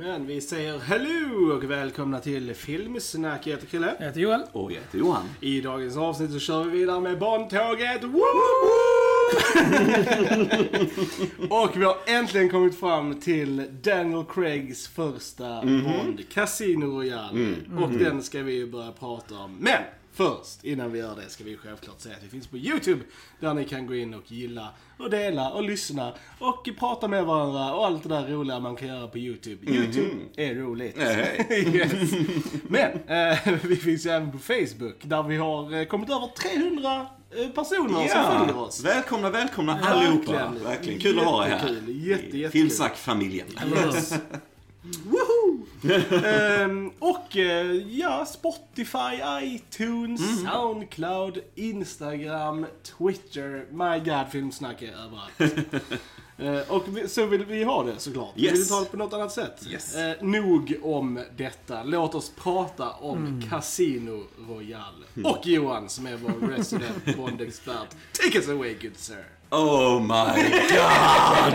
Men vi säger hello och välkomna till Filmsnack. Jag heter Chrille. Jag heter Joel. Och jag heter Johan. I dagens avsnitt så kör vi vidare med Bondtåget. Woo! och vi har äntligen kommit fram till Daniel Craigs första Bond, Casino Royale. Och den ska vi ju börja prata om. Men först, innan vi gör det, ska vi självklart säga att vi finns på YouTube. Där ni kan gå in och gilla och dela och lyssna och prata med varandra och allt det där roliga man kan göra på YouTube. YouTube är roligt. yes. Men eh, vi finns ju även på Facebook där vi har eh, kommit över 300 eh, personer som följer oss. Välkomna, välkomna Verkligen. allihopa. Verkligen kul att ha er här. Jätte, jättekul. Filmsnack-familjen. Yes. Ehm, och eh, ja, Spotify, iTunes, Soundcloud, Instagram, Twitter. My God, filmsnack är överallt. Eh, och vi, så vill vi ha det såklart. Vi Yes. vill ta det på något annat sätt. Yes. Eh, nog om detta. Låt oss prata om Casino Royale. Och Johan som är vår resident Bond-expert. Take us away good sir. Oh my god!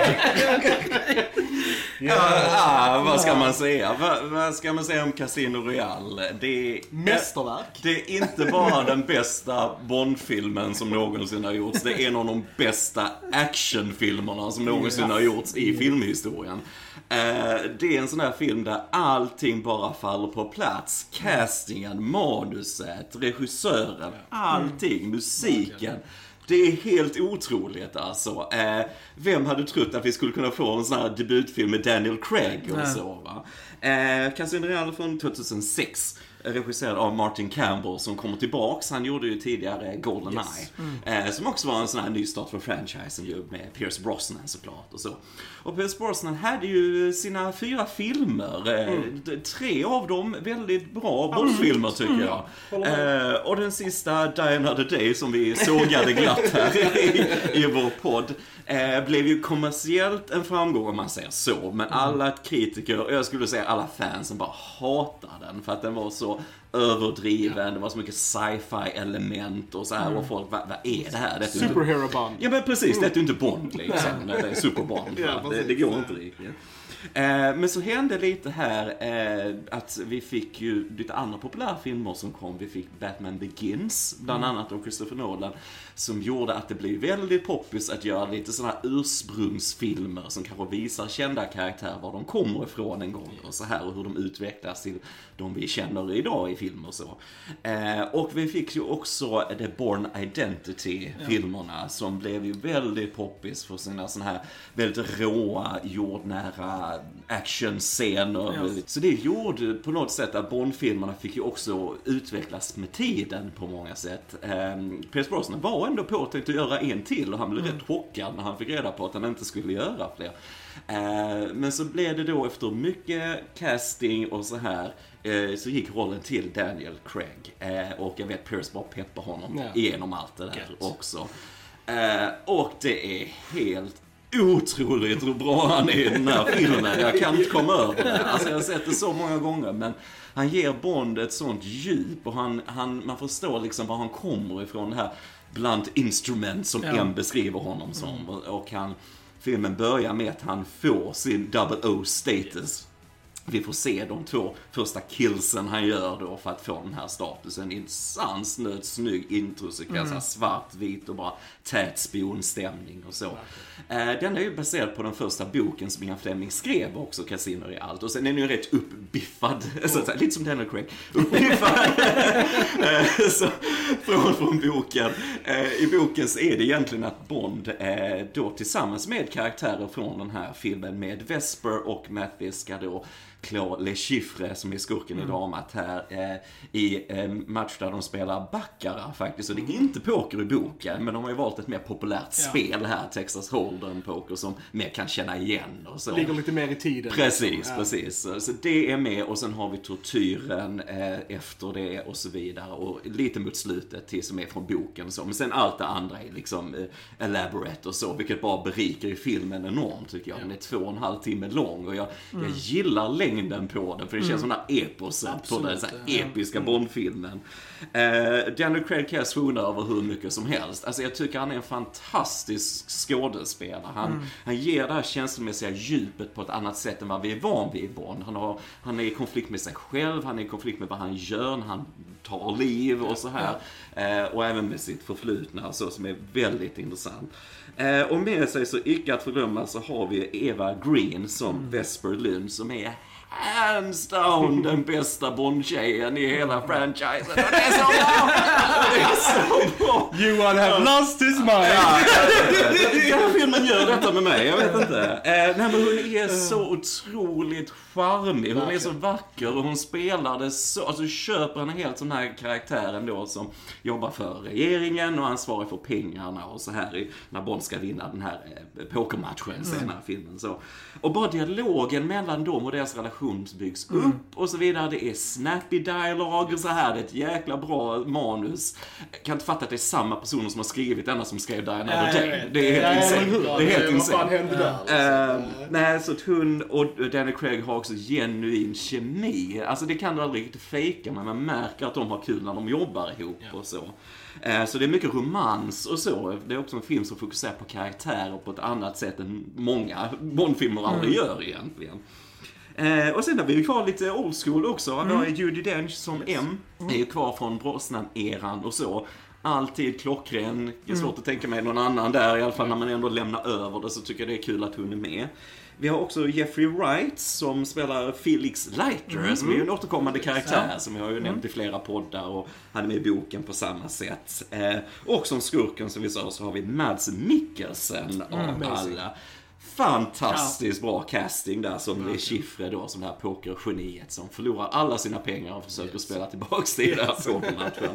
ja, ah, vad ska man säga? Vad, vad ska man säga om Casino Royale? Det är, Mästerverk. det är inte bara den bästa Bond-filmen som någonsin har gjorts. Det är en av de bästa actionfilmerna som någonsin har gjorts i filmhistorien. Eh, det är en sån här film där allting bara faller på plats. Castingen, manuset, regissören, allting, musiken. Det är helt otroligt alltså. Eh, vem hade trott att vi skulle kunna få en sån här debutfilm med Daniel Craig och Nej. så va? Eh, Casino Royale från 2006. Regisserad av Martin Campbell som kommer tillbaks. Han gjorde ju tidigare Goldeneye. Eh, som också var en sån här nystart för franchisen ju med Pierce Brosnan såklart och så. Och Pierce Brosnan hade ju sina fyra filmer. Eh, d- Tre av dem väldigt bra Bondfilmer tycker jag. Eh, och den sista, Die Another Day, som vi sågade glatt här i, i vår podd, eh, blev ju kommersiellt en framgång om man säger så. Men alla kritiker, och jag skulle säga alla fansen, bara hatar den för att den var så överdriven, det var så mycket sci-fi element och så här och folk, vad, vad är det här? Det är inte- Superhero Bond. Ja men precis, det är ju inte Bond liksom. Det är Super-Bond. Ja, det, det går inte riktigt. Eh, men så hände lite här eh, att vi fick ju lite andra populära filmer som kom. Vi fick Batman Begins, bland Mm. annat av Christopher Nolan, som gjorde att det blev väldigt poppis att göra lite sådana ursprungsfilmer som kanske visar kända karaktärer, var de kommer ifrån en gång och så här och hur de utvecklas till de vi känner idag i film och så. Eh, och vi fick ju också The Born Identity-filmerna som blev ju väldigt poppis för sina sådana här väldigt råa, jordnära actionscener. Ja. Så det gjorde på något sätt att Bond-filmerna fick ju också utvecklas med tiden på många sätt. Eh, Pierce Brosnan var ändå påtänkt att göra en till och han blev rätt chockad när han fick reda på att han inte skulle göra fler. Eh, men så blev det då efter mycket casting och så här så gick rollen till Daniel Craig. Eh, och jag vet Pierce bara peppar honom Ja. igenom allt det där Gött. också. Eh, och det är helt otroligt hur bra han är i den här filmen. Jag kan inte komma över det. Alltså jag har sett det så många gånger men han ger Bond ett sånt djup och han, han, man förstår liksom var han kommer ifrån det här bland instrument som Ja. M beskriver honom som. Och, och han, filmen börjar med att han får sin double O status. Vi får se de två första killsen han gör då för att få den här statusen en sanslöst snygg introsekvens, mm. svartvit och bara tät spionstämning och så. Eh, den är ju baserad på den första boken som Ian Fleming skrev också, Casino i allt. Och sen är den ju rätt uppbiffad, så att säga, lite som Daniel Craig. Uppbiffad! Eh, så, från, från boken. Eh, I boken så är det egentligen att Bond då tillsammans med karaktärer från den här filmen med Vesper och Mathis ska då klå Le Chiffre som är skurken i dramat här eh, i en match där de spelar Baccarat faktiskt. Och det är inte poker i boken men de har ju valt ett mer populärt spel här, Texas Hold'em poker som mer kan känna igen och så. Ligger lite mer i tiden. Precis, precis. Så- Så det är med och sen har vi tortyren eh, efter det och så vidare. Och lite mot slutet till som är från boken och så. Men sen allt det andra är liksom eh, elaborate och så. Vilket bara berikar ju filmen enormt tycker jag. Den är två och en halv timme lång och jag, jag gillar längden längden på den, för det känns som den här eposet på den så här ja. episka Bondfilmen. Eh, Daniel Craig kan jag svona över hur mycket som helst. Alltså jag tycker han är en fantastisk skådespelare. Han, han ger det här känslomässiga djupet på ett annat sätt än vad vi är van vid i Bond. Han, har, han är i konflikt med sig själv, han är i konflikt med vad han gör när han tar liv och så här. Eh, och även med sitt förflutna så som är väldigt intressant. Eh, och med sig så icke att förglömma så har vi Eva Green som Vesper Lund som är hands down den bästa Bond-tjejen i hela franchisen. Och det är så bra! Det är så bra! Johan have lost his mind. Ja, den här filmen gör detta med mig, jag vet inte. Eh, nej men hon är så otroligt charmig, hon är så vacker och hon spelar det så, alltså köper en helt sån här karaktären då som jobbar för regeringen och ansvarig för pengarna och så här i, när Bond ska vinna den här eh, pokermatchen senare i filmen så. Och bara dialogen mellan dem och deras relation byggs upp och så vidare. Det är snappy dialog och så här, det är ett jäkla bra manus. Jag kan inte fatta att det är samma personer som har skrivit denna som skrev Die Another Day. Det är helt insane. Det är helt insane. hände där? Eh, nej, så att hon och Danny Craig har också genuin kemi. Alltså det kan du aldrig riktigt fejka, men man märker att de har kul när de jobbar ihop och så. Eh, så det är mycket romans och så. Det är också en film som fokuserar på karaktärer på ett annat sätt än många Bondfilmer aldrig gör egentligen. Eh, och sen har vi ju kvar lite old school också. Vi har ju Judi Dench som M. Är ju kvar från Brosnan-eran och så. Alltid klockren. Det är svårt att tänka mig någon annan där, i alla fall när man ändå lämnar över det så tycker jag det är kul att hon är med. Vi har också Jeffrey Wright som spelar Felix Leiter, som är en återkommande karaktär som jag har ju nämnt i flera poddar och han är med i boken på samma sätt. Eh, och som skurken som vi sa så har vi Mads Mikkelsen av alla. Fantastiskt bra casting där som är Chiffre då, som det här pokergeniet som förlorar alla sina pengar och försöker spela tillbaks till den här pokermatchen.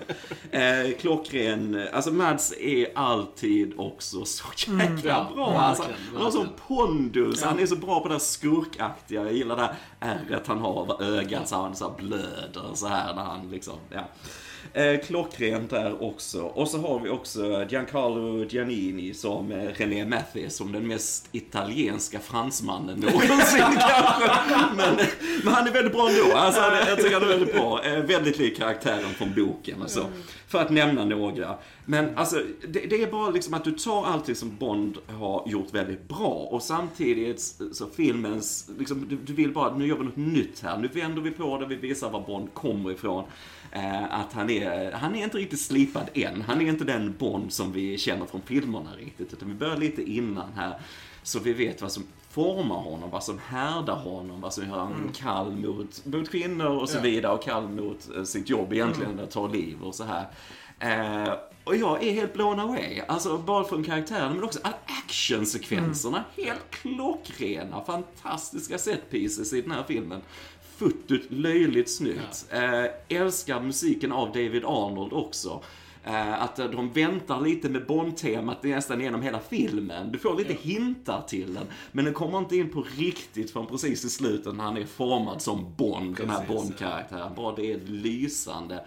Eh, klockren, alltså Mads är alltid också så jäkla bra. Alltså, han har sån pondus, han är så bra på det här skurkaktiga. Jag gillar det här ärret han har över ögat så han så här blöder så här när han liksom, ja. Eh, klockrent där också. Och så har vi också Giancarlo Giannini som eh, René Mathis som den mest italienska fransmannen någonsin kanske. Men, men han är väldigt bra ändå. Alltså, han jag tycker han är väldigt bra. Eh, väldigt lik karaktären från boken. Alltså, för att nämna några. Men alltså, det, det är bara liksom att du tar allt det som Bond har gjort väldigt bra och samtidigt så filmens, liksom, du, du vill bara, nu gör vi något nytt här. Nu vänder vi på det, vi visar var Bond kommer ifrån. Eh, att han är, han är inte riktigt slipad än. Han är inte den Bond som vi känner från filmerna riktigt. Utan vi börjar lite innan här. Så vi vet vad som formar honom, vad som härdar honom, vad som gör honom kall mot, mot kvinnor och så Ja. vidare. Och kall mot eh, sitt jobb egentligen, att ta liv och så här. Eh, och jag är helt blown away. Alltså bara från karaktären men också actionsekvenserna. Helt klockrena, fantastiska set pieces i den här filmen. Futtigt, löjligt snyggt. Eh, älskar musiken av David Arnold också. Eh, att eh, de väntar lite med Bond-temat nästan genom hela filmen. Du får lite hintar till den, men den kommer inte in på riktigt förrän precis i slutet när han är formad som Bond, den här Precis, Bond-karaktären. Bara det är lysande.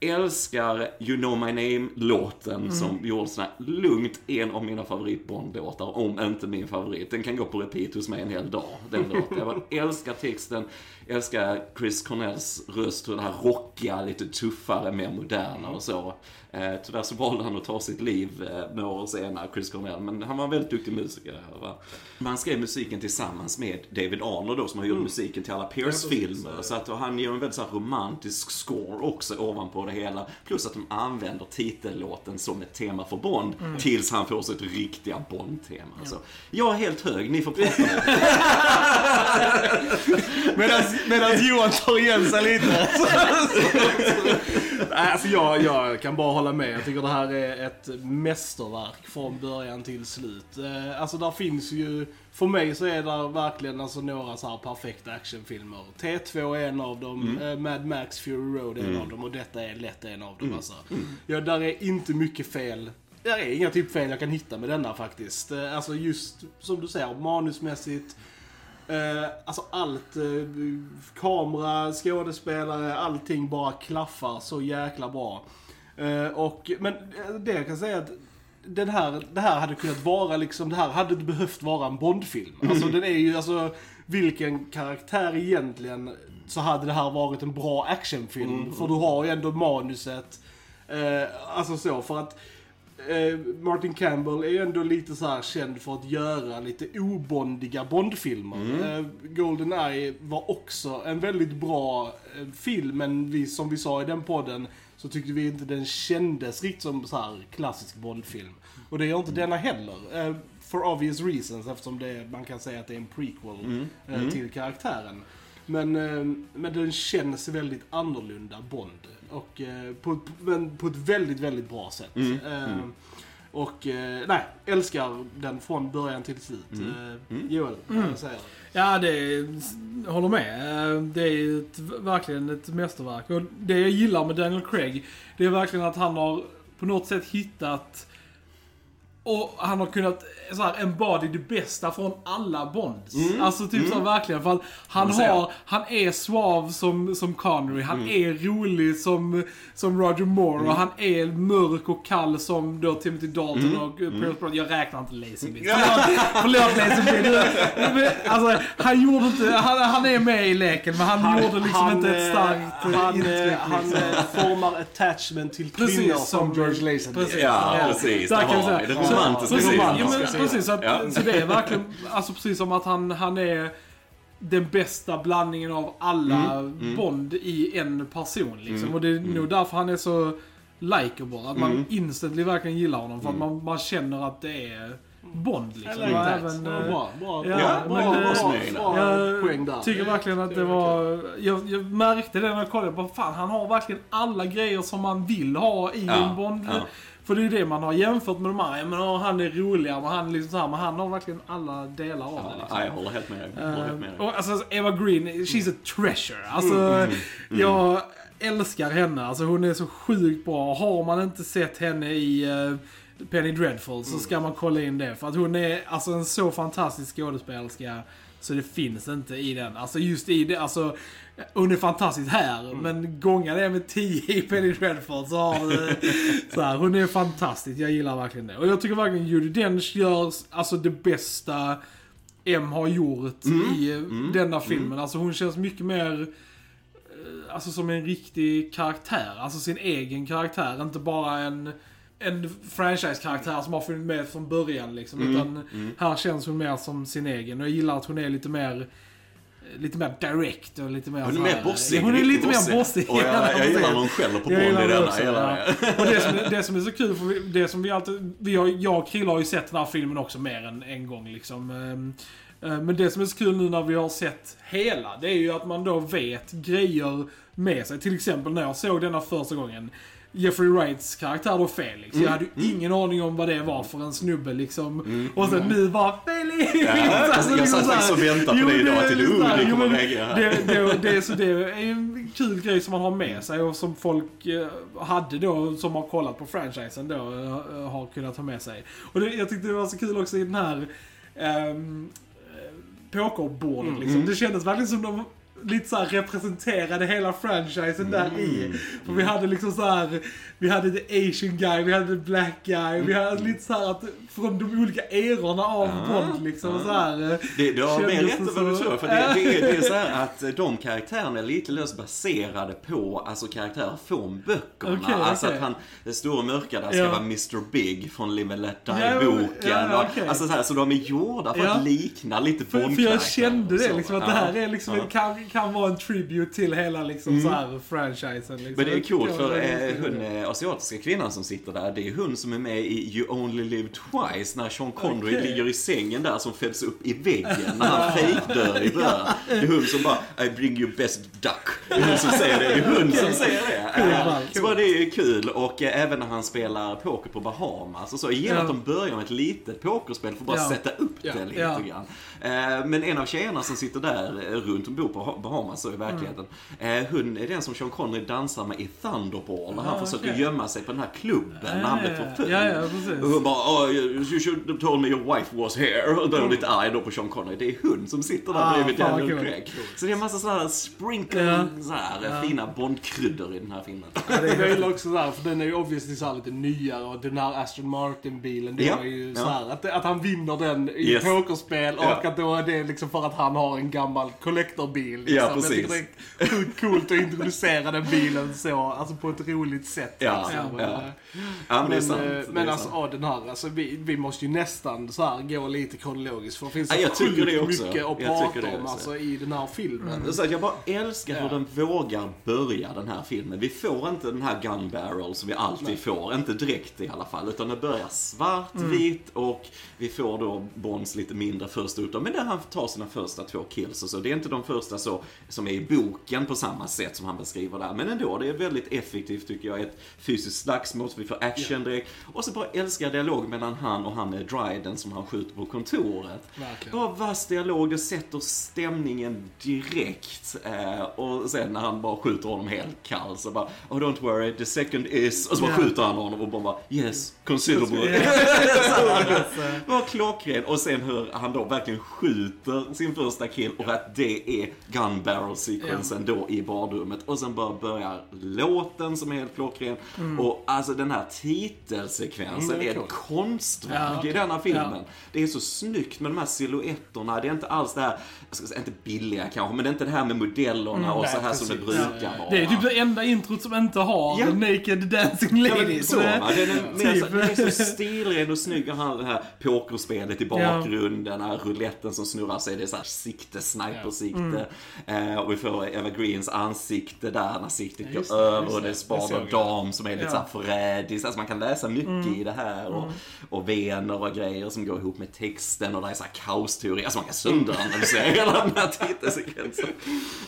Älskar You know my name-låten som gjorde sån här lugnt en av mina favorit-Bond-låtar, om inte min favorit. Den kan gå på repeat hos mig en hel dag, den låten. Jag älskar texten, älskar Chris Cornells röst, och det här rockiga, lite tuffare, mer moderna och så. Eh, tyvärr så valde han att ta sitt liv eh, några år senare, Chris Cornell, men han var en väldigt duktig musiker. Va? Men han skrev musiken tillsammans med David Arnold då, som har gjort musiken till alla Pierce-filmer. Så att han gör en väldigt så här romantisk score också ovanpå det hela. Plus att de använder titellåten som ett tema för Bond, tills han får sitt riktiga Bond-tema. Så jag är helt hög, ni får prata med Medan Johan tar igen sig lite. Alltså jag, jag kan bara hålla med. Jag tycker det här är ett mästerverk från början till slut. Eh, Alltså där finns ju, för mig så är det verkligen alltså några så här perfekta actionfilmer. T2 är en av dem, eh, Mad Max Fury Road är en av dem och detta är lätt en av dem alltså. Ja, där är inte mycket fel. Det är inga typ fel jag kan hitta med denna faktiskt. Eh, Alltså just som du säger, manusmässigt. Eh, alltså allt, eh, kamera, skådespelare, allting bara klaffar så jäkla bra. Eh, och, men eh, det jag kan säga att den här, det här hade kunnat vara liksom, det här hade behövt vara en Bondfilm. Alltså den är ju, alltså vilken karaktär egentligen så hade det här varit en bra actionfilm. För du har ju ändå manuset. Eh, alltså så, för att eh, Martin Campbell är ju ändå lite så här känd för att göra lite obondiga Bondfilmer. Eh, Goldeneye var också en väldigt bra eh, film, men vi, som vi sa i den podden så tyckte vi inte den kändes riktigt som så här klassisk Bondfilm. Och det gör inte denna heller. Eh, for obvious reasons, eftersom det, man kan säga att det är en prequel eh, till karaktären. Men, eh, men den känns väldigt annorlunda Bond. Och, på, men på ett väldigt, väldigt bra sätt. Eh, Och eh, nej, älskar den från början till slut. Eh, Joel, vad säger du? Ja, det är, jag håller med. Eh, det är ju ett, verkligen ett mästerverk. Och det jag gillar med Daniel Craig, det är verkligen att han har på något sätt hittat och han har kunnat så här, embody det bästa från alla Bonds. Alltså typ så här, verkligen. För han har, han är svav som, som Connery, han är rolig som, som Roger Moore och han är mörk och kall som då Timothy Dalton och uh, Pierce Brosnan. Jag räknar inte Lazenby. Förlåt, förlåt. Du- men, Alltså, han gjorde inte, han, han är med i leken men han, gjorde liksom inte ett eh, starkt eh, han, intryck. eh, han liksom. eh, formar attachment till Precis, kvinnor som som George Lazenby. Precis. Ja, Ja. precis. Där kan vi säga. Romantiska Precis, ja, men, precis så, att, Ja. så det är verkligen, alltså precis som att han, han är den bästa blandningen av alla Bond i en person liksom. Och det är nog därför han är så likable. Att man instantly verkligen gillar honom. För att man, man känner att det är Bond liksom. like även, Ja, eh, bra, bra, ja, bra, men, bra, eh, bra, jag bra poäng där. tycker verkligen att det var... Jag, jag märkte det när jag kollade på fan, han har verkligen alla grejer som man vill ha i Ja, en Bond. ja. För det är ju det man har jämfört med de här. Men ja, han är roligare, men han är liksom så här, men han har verkligen alla delar av det. Liksom. Ja, jag håller helt med dig. Med. Uh, och alltså Eva Green, she's a treasure. Alltså, Mm, jag älskar henne. Alltså hon är så sjukt bra. Har man inte sett henne i eh, Penny Dreadful så ska man kolla in det. För att hon är alltså en så fantastisk skådespelerska. Så det finns inte i den. Alltså just i det, alltså hon är fantastisk här, Mm. men gånga det med 10 i Penny Dreadful så har du... så här, hon är fantastisk, jag gillar verkligen det. Och jag tycker verkligen Judi Dench gör alltså det bästa M har gjort Mm. i eh, denna filmen. Alltså hon känns mycket mer eh, alltså som en riktig karaktär. Alltså sin egen karaktär. Inte bara en, en franchise-karaktär som har funnits med från början liksom. Mm. Utan här känns hon mer som sin egen. Och jag gillar att hon är lite mer Lite mer direct och lite mer Hon är mer bossig. Hon är lite mer bossig. Och jag, jag gillar när hon skäller på Bond i denna. ja. Och det som, är- det som är så kul, för vi, det som vi alltid... Vi har, jag och Krille har ju sett den här filmen också mer än en gång liksom. Ehm, eh, Men det som är så kul nu när vi har sett hela, det är ju att man då vet grejer med sig. Till exempel när jag såg denna första gången. Jeffrey Wrights karaktär då Felix. Mm. Jag hade ju ingen aning om vad det var för en snubbe liksom. Och sen nu bara Felix! Ja, Alltså, jag liksom satt här- faktiskt och väntade på det idag. Till jo, kommer reagera. det, det, det, så det är en kul grej som man har med sig och som folk eh, hade då, som har kollat på franchisen då, eh, har kunnat ha med sig. Och det, jag tyckte det var så kul också i den här um, pokerbordet Mm. liksom. Det kändes verkligen som de lite så här representerade hela franchisen där Mm. i. För vi hade liksom så här, vi hade the asian guy, vi hade the black guy, vi hade lite så här att från de olika erorna av Bond liksom. Så här, eh, Det, du har mer rätt än vad du tror. För det, det, är, det är så här att de karaktärerna är lite löst baserade på alltså karaktärer från böckerna. Okej, alltså okej. att han, den stora mörka där ska Ja. vara Mr Big från Live and Let Ja, Die-boken. ja, okej. Alltså så, här, så de är gjorda för Ja. att likna lite För, bond för jag kände det liksom, att det här är liksom, Ja. kan, kan vara en tribute till hela liksom så här franchisen. Liksom. Men det är coolt för eh, hon eh, asiatiska kvinnan som sitter där, det är hon som är med i You Only Live Twice när Sean Connery Okej. ligger i sängen där som fälls upp i väggen när han fejkdör i början. Det är hon som bara I bring you best duck. Det är hon som säger det. Det är hon som säger det. Va? Så bara det är kul och eh, även när han spelar poker på Bahamas och så. Jag gillar att de börjar med ett litet pokerspel för att bara sätta upp det lite grann. Eh, Men en av tjejerna som sitter där eh, runt och bor på Bahamas så i verkligheten. Eh, hon är den som Sean Connery dansar med i Thunderball när han Ah, försöker gömma sig på den här klubben när han blir förföljd. Ja, ja, precis. Och hon bara you should have told me your wife was here. Och då är hon lite arg då på Sean Connery. Det är hon som sitter där Ah, bredvid Daniel kul. Craig. Så det är en massa sådana här sprinkle, Ja. så här, fina Bondkryddor i den här filmen. Det är väl också såhär, för den är ju obviously såhär lite nyare och den här Aston Martin-bilen, det Ja, var ju ja. såhär att, att han vinner den i Yes. pokerspel och Ja. att då är det liksom för att han har en gammal collectorbil. Liksom. Ja, Jag tycker precis. det är sjukt coolt att introducera den bilen så, alltså på ett roligt sätt. Ja, liksom. ja. Ja, men det är sant. eh, det är men alltså, sant. ja, den här, alltså vi, vi måste ju nästan så här gå lite kronologiskt för det finns så Ja, sjukt mycket att prata om alltså, i den här filmen. Så att jag bara älskar hur Ja. den vågar börja den här filmen. Vi får inte den här gun barrel som vi alltid får. Inte direkt i alla fall. Utan det börjar svartvit och vi får då Bonds lite mindre först ut. Men där han tar sina första två kills och så. Det är inte de första så, som är i boken på samma sätt som han beskriver där. Men ändå, det är väldigt effektivt tycker jag. Ett fysiskt slagsmål, så vi får action direkt. Och så bara älskar jag dialog mellan han och han är Dryden som han skjuter på kontoret. Verkligen. Bara vass dialog, det sätter stämningen direkt. Eh, och sen när han bara skjuter honom helt kall så bara Oh don't worry, the second is... Och så bara skjuter han honom och bara Yes, considerable. Var klockren. Och sen hur han då verkligen skjuter sin första kill och att det är gun barrel sequensen då i badrummet. Och sen bara börjar låten som är helt klockren. Och alltså den här titelsekvensen Mm, är ett konstverk Ja. i denna filmen. Ja. Det är så snyggt med de här silhuetterna. Det är inte alls det här, jag ska säga inte billiga kanske, men det är inte det här med modellerna och nej, så här som det precis. brukar Ja. vara. Det är typ det enda introt som inte har Ja. Naked Dancing Ja, men Ladies. så, va? Det är, den, mer, Typ. Så, det är så stilren och snygg. Och han, det här pokerspelet i bakgrunden, den här rouletten som snurrar sig. Det är så här sikte, snipersikte. Mm. Eh, och vi får Eva Greens ansikte där när siktet just går över. Och det. är spad och dam som är lite Ja. så här förrädiskt. Alltså man kan läsa mycket i det här. Och, och vener och grejer som går ihop med texten. Och det är så här kaosteori. Alltså man kan sönderanalysera hela den här titelsekvensen. Uh,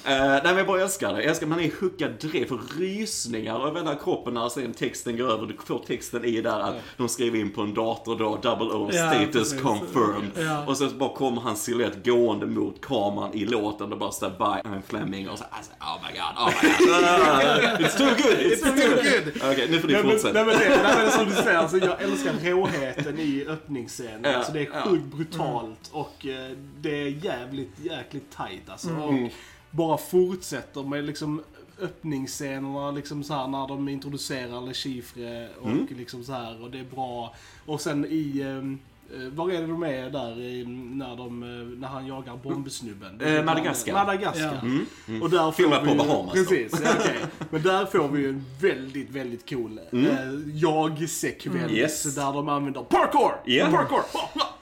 nej men jag bara älskar det. Jag älskar man är hookad direkt. Får rysningar över hela kroppen när sen texten går över. Du får texten i där att de skriver in på en dator då, double O status precis. confirmed. Och så bara kommer hans silhuett gående mot kameran i låten och bara står by I'm Fleming och så alltså, oh my god, oh my god. It's too good, it's too good. Okej, nu får ni Nej fortsätta. nej, men det, nej, men som du säger, alltså, jag älskar råheten i öppningsscenen. Ja, alltså, det är sjukt brutalt och eh, det är jävligt, jäkligt tight alltså. Mm. Och bara fortsätter med liksom öppningsscenerna liksom så här när de introducerar Le Chiffre och Mm. liksom så här och det är bra. Och sen i ehm, eh, var är det de är där i, när, de, eh, när han jagar bombsnubben? Eh, Madagaskar. Madagaskar. Ja. Och där får Filmat vi på Bahamas då. Precis, ja, okej. Men där får vi ju en väldigt, väldigt cool eh, jag-sekvens Yes. där de använder parkour! Ja. Parkour!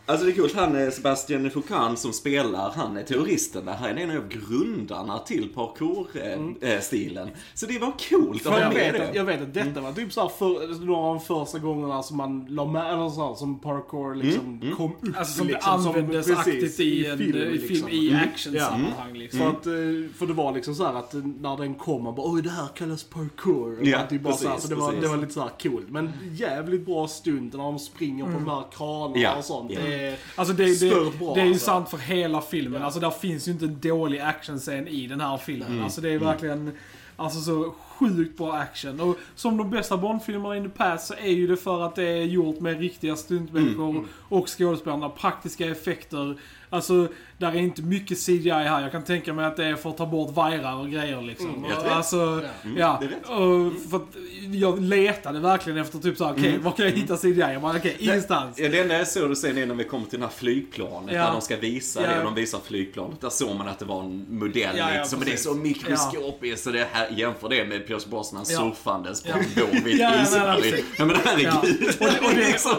Alltså det är coolt, han är Sebastian Foucan som spelar, han är terroristen där. Han är en av grundarna till parkour-stilen. Så det var coolt att För ha jag, med vet att, det. jag vet att detta var typ såhär för, några av de första gångerna som man la med, eller såhär, som parkour liksom kom upp. Alltså som liksom, det användes precis, aktivt i, en, film, i, film, liksom. i Mm. actionsammanhang liksom. För, att, eh, för det var liksom så här att eh, när den kom, man bara oj det här kallas parkour. Ja, typ bara så, precis, så det, var, precis. det var lite så här coolt. Men jävligt bra stund när de springer på de här kranarna Ja, och sånt. ja. Är Alltså det, det, bra, det är ju alltså. sant för hela filmen. Alltså där finns ju inte en dålig actionscen i den här filmen. Mm. Alltså det är verkligen alltså så sjukt bra action. Och som de bästa Bond-filmerna in the past så är ju det för att det är gjort med riktiga stuntmänniskor Mm. och skådespelarna. Praktiska effekter. Alltså, där är inte mycket CGI här. Jag kan tänka mig att det är för att ta bort vajrar och grejer liksom. Mm, Och alltså, ja. rätt. Och för att jag letade verkligen efter typ såhär, okej, var kan jag hitta CGI? Jag bara, okej, ingenstans. Ja, det enda jag såg sen är när vi kommer till det här flygplanet, Ja. där de ska visa Ja. det, de visar flygplanet. Där såg man att det var en modell Ja, ja, liksom, men det är så mikroskopiskt, så det här, jämför det med Pierce Brosnan Ja. surfandes på Ja. en båt vid Ja, nej, isberg. nej, Ja men herregud. Ja. Och det- och det- Liksom.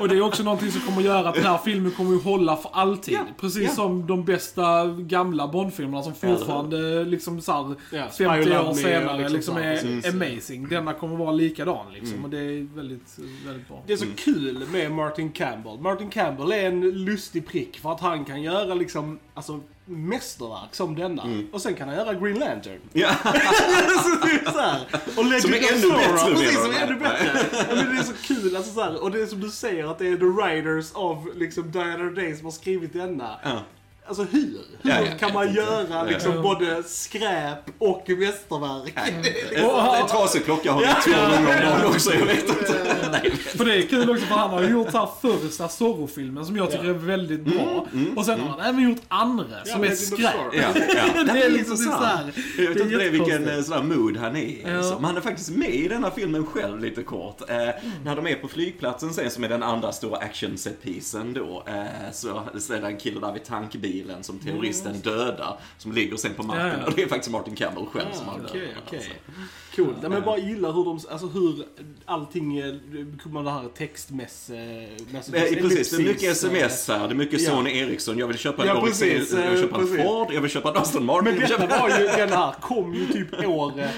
Och det är också någonting som kommer göra att den här filmen kommer ju hålla för alltid. Ja, Precis ja. som de bästa gamla Bondfilmerna som fortfarande liksom såhär Ja, 50 Spy år senare liksom, liksom så, är precis. amazing. Denna kommer vara likadan liksom och det är väldigt, väldigt bra. Det är så Mm. kul med Martin Campbell. Martin Campbell är en lustig prick för att han kan göra liksom, alltså mästerverk som denna. Mm. Och sen kan han göra Green Lantern. Ja. så typ så här. Och Legend Som är ännu Zorro. bättre, Precis, som är ännu bättre. Men det är så kul, alltså så här. Och det är som du säger att det är the writers av liksom Diana Day som har skrivit denna. Ja. Alltså hur? Hur Ja, ja, kan man göra ja, liksom ja. både skräp och mästerverk? En trasig klocka har vi två gånger om dagen också, jag vet inte. Nej, För det är kul också för han har gjort så här första Zorro-filmen som jag tycker är väldigt bra. Och sen har han även gjort andra som är skräp. Zorro. Ja, ja. Det är liksom så här. Jag vet inte det, vilken eh, sån mood han är. Men han är faktiskt med i denna filmen själv lite kort. Eh, När de är på flygplatsen sen, som är den andra stora action setpisen då, eh, så, det en kille där vid tankbilen som terroristen dödar, som ligger sen på marken. Ja, ja. Och det är faktiskt Martin Campbell själv som har Okej, dödat okej. alltså. Coolt. Nej, men jag bara gillar hur de, alltså hur allting, eh, kommer det här textmässigt. Precis, det är mycket sms här, det är mycket Ja. Sony Ericsson. Jag vill köpa en Ja, precis, jag vill köpa en. Ford, jag vill köpa en Aston Martin. Men detta var ju, den här kom ju typ året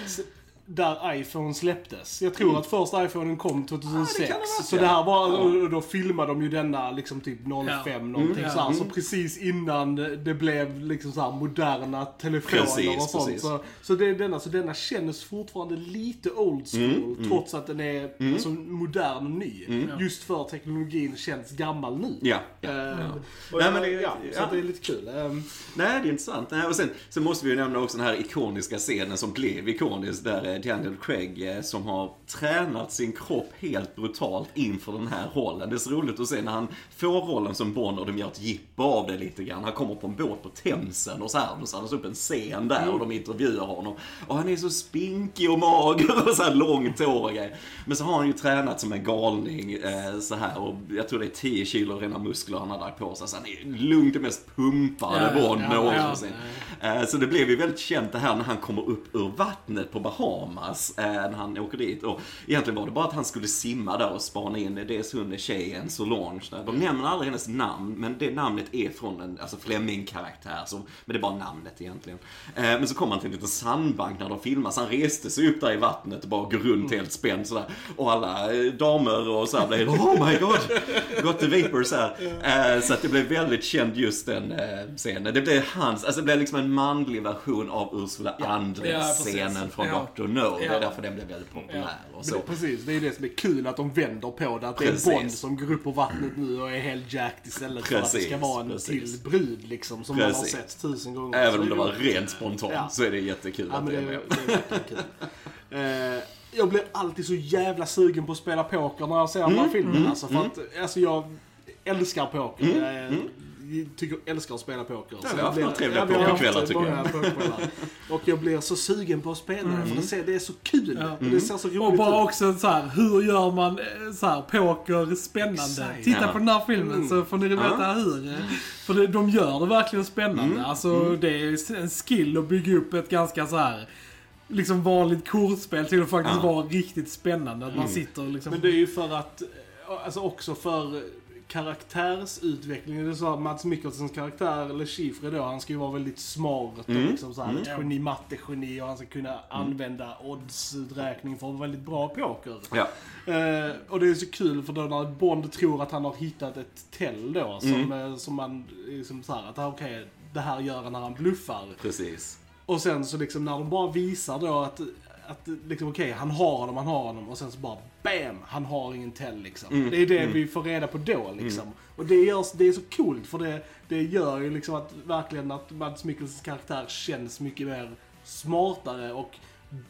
där iPhone släpptes. Jag tror att första iPhonen kom 2006. Mm. Ja, det det vara, så ja. det här var, och då filmade de ju denna liksom typ 05 Ja. någonting Mm. så här. Så Mm. precis innan det blev liksom så här moderna telefoner Precis, och sånt. precis. Så, så, det är denna, så denna känns fortfarande lite old school trots att den är alltså, modern och ny. Just för teknologin känns gammal nu. Ja. Eh, och Nej, jag- men det- ja, så ja. det är lite kul. Ehm, Nej, det är intressant. Nej, och sen, sen måste vi ju nämna också den här ikoniska scenen som blev ikonisk där eh, Daniel Craig eh, som har tränat sin kropp helt brutalt inför den här rollen. Det är så roligt att se när han får rollen som Bond och de gör ett jippo av det lite grann. Han kommer på en båt på Themsen och så här, och så har upp en scen där och de intervjuar honom. Och han är så spinkig och mager och så här långt hår och grejer. Men så har han ju tränat som en galning eh, så här och jag tror det är 10 kilo rena muskler han har lagt på sig. Så han är lugnt det mest pumpade Ja, ja, Bond ja, någonsin. ja, Eh, Så det blev ju väldigt känt det här när han kommer upp ur vattnet på Bahamas, eh, när han åker dit. Och egentligen var det bara att han skulle simma där och spana in dels hon tjejen Solange. Där. De nämner aldrig hennes namn, men det namnet är från en alltså Fleming-karaktär. Så, men det är bara namnet egentligen. Eh, Men så kom han till en liten sandbank när de filmar, så han reste sig upp där i vattnet och bara går runt helt spänd sådär. Och alla eh, damer och så här blev oh my god, got the vapors här. Eh, Så att det blev väldigt känd just den eh, scenen. Det blev hans, alltså det blev liksom en manlig version av Ursula Ja, Andress-scenen precis. från Ja. Dr. No. Det Ja. är därför den blev väldigt populär. Och så. det, precis, det är det som är kul att de vänder på det. Att Precis. det är Bond som går upp på vattnet nu och är helt jacked istället för att det ska Precis, vara en precis. till brud liksom. Som man har Precis. sett tusen gånger. Även om det var rent spontant Ja. så är det jättekul Ja, att men det det, är med. det är verkligen kul. Eh, jag blir alltid så jävla sugen på att spela poker när jag ser Mm, den här filmen. Alltså, för att, alltså jag älskar poker. Jag, jag tycker, älskar att spela poker. Mm, Ja, vi har haft jag några trevliga pokerkvällar, tycker pokerkvällar. Och jag blir så sugen på att spela det, för det, ser, det är så kul. Ja. Och det ser så roligt Och bara ut. också så här, hur gör man eh, så här, poker spännande? Exakt. Titta Ja. på den här filmen så får ni veta hur. eh, För det, de gör det verkligen spännande. Alltså det är en skill att bygga upp ett ganska så här liksom vanligt kortspel till att faktiskt Ja. vara riktigt spännande. Att man sitter och liksom... Men det är ju för att, eh, alltså också för karaktärsutvecklingen. Det är så att Mats Mikkelsens karaktär, eller Schifre då, han ska ju vara väldigt smart och liksom så här, ett geni, mattegeni och han ska kunna använda oddsuträkning för att vara väldigt bra poker. Ja. Eh, och det är så kul för då när Bond tror att han har hittat ett tell då som, eh, som man, liksom så här, att ah, okej, det här gör han när han bluffar. Precis. Och sen så liksom när de bara visar då att, att liksom okej, han har honom, han har honom och sen så bara BAM! Han har ingen tell liksom. Det är det vi får reda på då liksom. Och det, görs, det är så coolt för det, det gör ju liksom att verkligen att Mads Mikkelsens karaktär känns mycket mer smartare och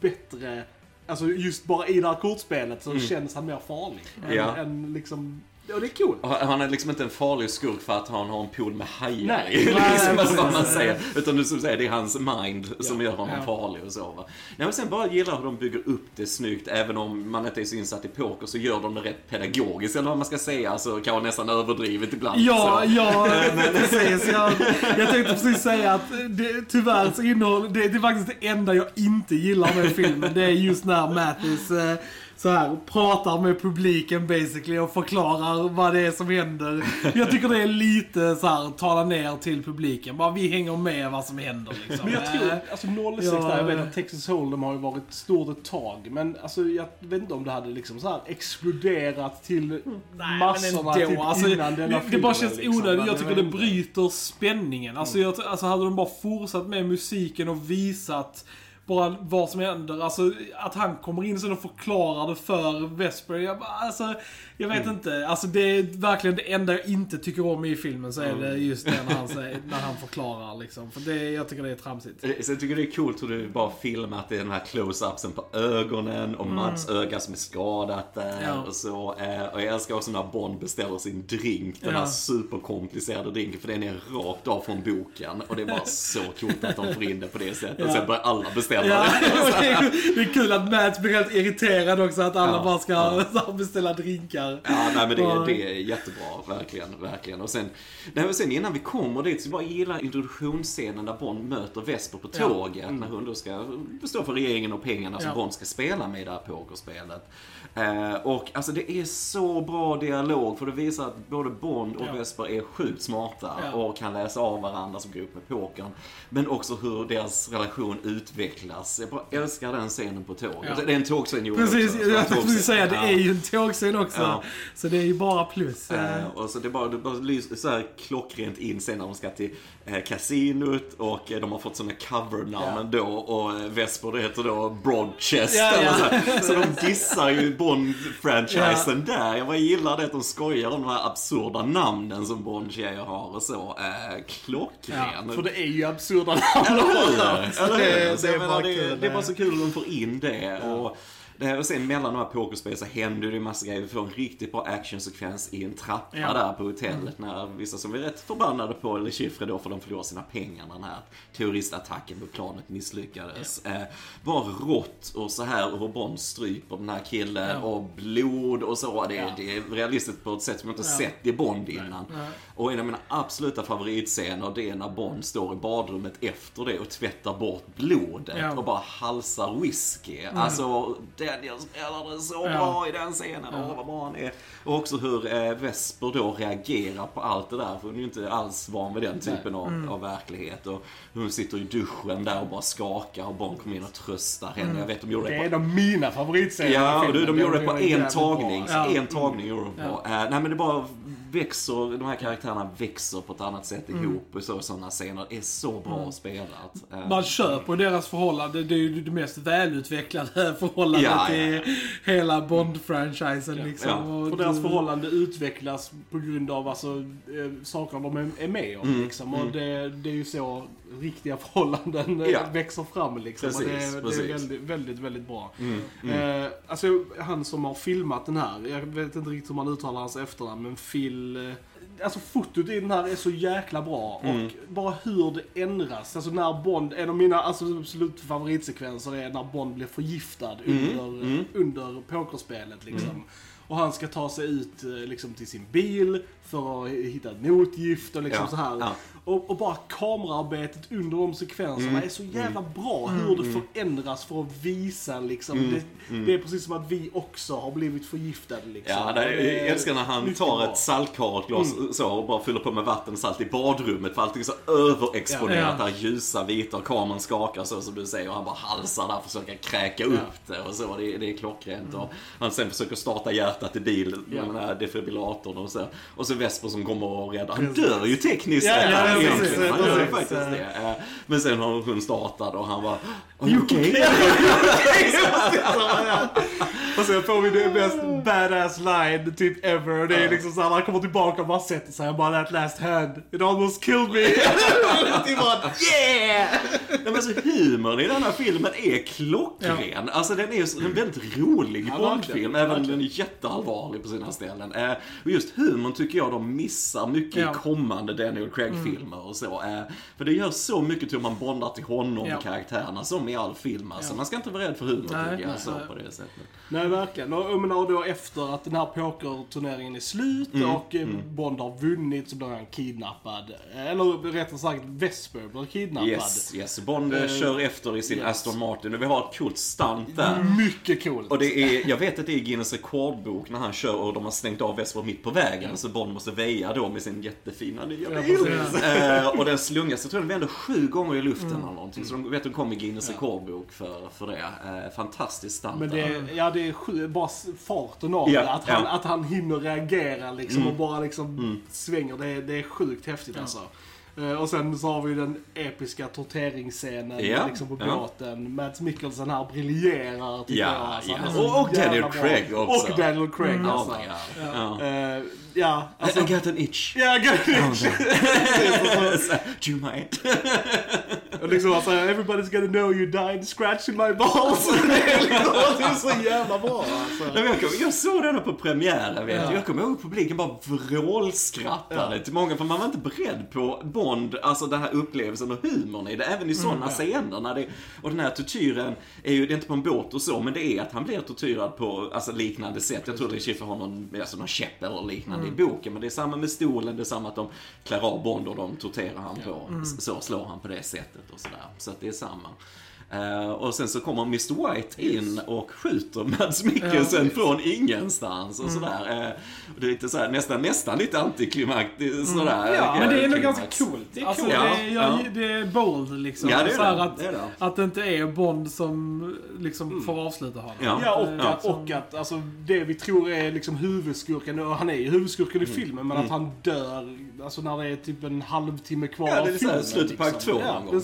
bättre. Alltså just bara i det här kortspelet så känns han mer farlig. Än, Ja. än liksom, och det är coolt. Och Han är liksom inte en farlig skurk för att han har en pool med hajar Nej. i. Nej, liksom, precis. vad man säger. Utan du som säger, det är hans mind som gör honom Ja. farlig och så. Va? Nej, men sen bara gillar hur de bygger upp det snyggt. Även om man inte är så insatt i poker så gör de det rätt pedagogiskt. Eller vad man ska säga. Alltså kan vara nästan överdrivet ibland. Ja, så. ja, precis. Jag, jag tänkte precis säga att det, tyvärr så innehåller, det, det är faktiskt det enda jag inte gillar med filmen. Det är just när Mattis eh, så här, pratar med publiken basically och förklarar vad det är som händer. Jag tycker det är lite så här, tala ner till publiken. Bara vi hänger med vad som händer liksom. Men jag tror, Eh, alltså 06 ja, där, jag vet att Texas Hold'em har ju varit stort ett tag. Men alltså jag vet inte om det hade liksom så här exploderat till massorna men ändå, typ alltså, innan denna det, det filmen, bara känns liksom. onödigt. Jag tycker det bryter spänningen. Alltså, jag, alltså hade de bara fortsatt med musiken och visat bara vad som händer. Alltså att han kommer in sen och förklarar det för Vesper. Jag, bara, alltså, jag vet inte. Alltså det är verkligen det enda jag inte tycker om i filmen så är det just det när han, säger, när han förklarar liksom. För det, jag tycker det är tramsigt. Eh, Så jag tycker det är coolt hur du bara filmat det är den här close-upsen på ögonen och Mads öga som är skadat där Mm. Ja. och så. Eh, Och jag älskar också när Bond beställer sin drink, den Ja. här superkomplicerade drinken, för den är rakt av från boken. Och det är bara så coolt att de får in det på det sättet. Ja. Sen börjar alla beställa Ja, det. är, det är kul att Matt blir helt irriterad också att alla Ja, bara ska ja. beställa drinkar. Ja, nej men det, det är jättebra, verkligen, verkligen. Och sen, nej, men sen innan vi kommer dit så bara gillar introduktionsscenen där Bond möter Vesper på tåget när hon då ska bestå för regeringen och pengarna som. Bond ska spela med i det här pokerspelet. Eh, och alltså det är så bra dialog för det visar att både Bond och. Vesper är sjukt smarta och kan läsa av varandra som går upp med pokern. Men också hur deras relation utvecklas. Jag bara älskar den scenen på tåget. Ja. Det är en tågscen Johan, Precis, också. jag tänkte precis säga det är ju en tågscen också. Ja. Så det är ju bara plus. Eh, och så det bara, det bara lyser så här klockrent in sen när de ska till kasinot och eh, de har fått såna covernamn då och eh, Vesper det heter då Broadchest Ja, eller ja. så, här. så de dissar ju Bond-franchisen där. Jag bara gillar det att de skojar om de här absurda namnen som Bond-tjejer har och så. Eh, klockren. För det är ju absurda Eller namn. hur? Så Eller det, hur? Så det det, kul. det är bara så kul att de får in det. Och, det här, och sen mellan de här pokerspel så händer det ju massa grejer. Vi får en riktigt bra actionsekvens i en trappa Ja. där på hotellet när vissa som är rätt förbannade på Le Chiffre då för de förlorar sina pengar när den här terroristattacken på planet misslyckades. Eh, bara rått och så här hur Bond stryper den här killen Ja. och blod och så. Det, Ja. det är realistiskt på ett sätt som jag inte Ja. sett i Bond innan. Och en av mina absoluta favoritscener det är när Bond står i badrummet efter det och tvättar bort blodet Ja. Mm. och bara halsar whisky. Alltså, Daniel spelar det så Ja. bra i den scenen. Åh, vad bra han är. Och också hur eh, Vesper då reagerar på allt det där. För hon är ju inte alls van vid den typen av, Mm. av verklighet. Och hon sitter i duschen där och bara skakar och Bond kommer in och tröstar henne. Mm. Jag vet de gjorde Det det är på de mina favoritscener Ja, och du, de gjorde det på en tagning. Ja. En tagning gjorde de på. Ja. Eh, nej men det bara växer, de här karaktärerna växer på ett annat sätt Mm. ihop. Och så, sådana scener är så bra spelat. Eh, Man köper deras förhållande. Det är ju det mest välutvecklade förhållandet Ja, ja, ja. i hela Bond-franchisen. Liksom. Ja, Och För deras förhållande utvecklas på grund av alltså, eh, saker de är, är med om. Mm, Liksom. Och det, det är ju så riktiga förhållanden eh, Ja. växer fram. Liksom. och det, Precis, det är precis. väldigt, väldigt, väldigt bra. Mm, Eh, alltså, han som har filmat den här, jag vet inte riktigt hur man uttalar hans efternamn, men Phil... Eh, alltså fotot i den här är så jäkla bra. Mm. Och bara hur det ändras. Alltså när Bond, en av mina alltså, absolut favoritsekvenser är när Bond blir förgiftad Mm, under, under pokerspelet. Liksom. Och han ska ta sig ut liksom, till sin bil för att hitta ett motgift och liksom Ja, så här. ja. Och, och bara kamerarbetet under de sekvenserna Mm, är så jävla bra. Hur det förändras för att visa liksom. Mm, Det, det är precis som att vi också har blivit förgiftade liksom. Ja, det, jag älskar när han tar bra. ett saltkaratglas så och bara fyller på med vatten och salt i badrummet för allting är så överexponerat Ja. där ljusa, vita och kameran skakar så som du säger och han bara halsar där och försöker kräka upp det och så. Det, det är klockrent. Och han sen försöker starta hjärtat i bilen med Ja. den här defibrillatorn och så. Och så Vesper som kommer och räddar. Han dör ju tekniskt Ja, ja, egentligen. Han gör ju faktiskt det. Eh, Men sen har hon startat och han bara Are you okay? Och sen får vi det mest badass line typ ever. Och det är liksom såhär, han kommer tillbaka och bara sätter sig och bara that last hand. It almost killed me. det är bara yeah! Nej, men alltså, humorn i den här filmen är klockren. Alltså den är så- en väldigt rolig Ja, Bondfilm, även om den är jätteallvarlig på sina ställen. Eh, och just humorn tycker jag de missar mycket Ja. i kommande Daniel Craig-filmer och så. Eh, för det gör så mycket till hur man bondar till honom Ja. och karaktärerna, som i all film. Alltså. Ja. Man ska inte vara rädd för humor Nej, tycker jag, nej, så nej. på det sättet. Nej, verkligen. Och, och då efter att den här pokerturneringen är slut Mm, och eh, Bond har vunnit så blir han kidnappad. Eller rättare sagt, Vesper blir kidnappad. Yes, yes. Bond Eh, kör efter i sin yes. Aston Martin och vi har ett coolt stunt där. Mycket coolt. Och det är, jag vet att det är Guinness rekordbok när han kör och de har stängt av Vesper mitt på vägen. Så Bond måste väja då med sin jättefina nya bil. Eh, och den slungas, jag tror den vänder sju gånger i luften eller någonting. Så de vet att de kommer Guinness rekordbok för, för det. Eh, fantastiskt stunt Men det, ja, det är sju, bara s- farten av Ja, det. Att han, ja. att han hinner reagera liksom Mm. och bara liksom svänger. Det är, det är sjukt häftigt alltså. Eh, Och sen så har vi den episka torteringsscenen Ja, liksom på båten. Mads Mikkelsen här briljerar tycker Ja, jag. Alltså, ja. han är så Och- och Daniel bra. Craig också. Och Daniel Craig Oh alltså. Ja. Eh, ja, alltså. I got an itch. Ja, gud. Do you mind? Och liksom alltså, everybody's gonna know you died scratching my balls. det, är liksom, det är så jävla bra alltså. Jag, kom, jag såg den på premiären, vet du. Jag kommer ihåg publiken bara vrålskrattade till många, för man var inte beredd på Bond, alltså den här upplevelsen och humorn i det, även i sådana scener. När det, och den här tortyren är ju, det är inte på en båt och så, men det är att han blir tortyrad på alltså, liknande sätt. Jag tror att Schiffer har någon, alltså, någon käpp eller liknande i boken, men det är samma med stolen, det är samma att de klär av Bond och de torterar han på, så slår han på det sättet och sådär. Så att det är samma. Eh, och sen så kommer Mr White in och skjuter Mads Mikkelsen från ingenstans och sådär. Uh, och det är lite såhär, nästan, nästan lite antiklimaktiskt sådär. Ja, eh, men det är nog ganska coolt. Det är alltså, coolt. det, Ja, är, jag, ja. det är bold liksom. Ja, det är det. Att, Det är det. att det inte är Bond som liksom får avsluta honom. Ja. Ja, och, Ja. att, och att alltså, det vi tror är liksom huvudskurken, och han är ju huvudskurken i filmen, men att han dör alltså, när det är typ en halvtimme kvar Ja, av det är så här, filmen. slutet på akt två Ja, någon gång,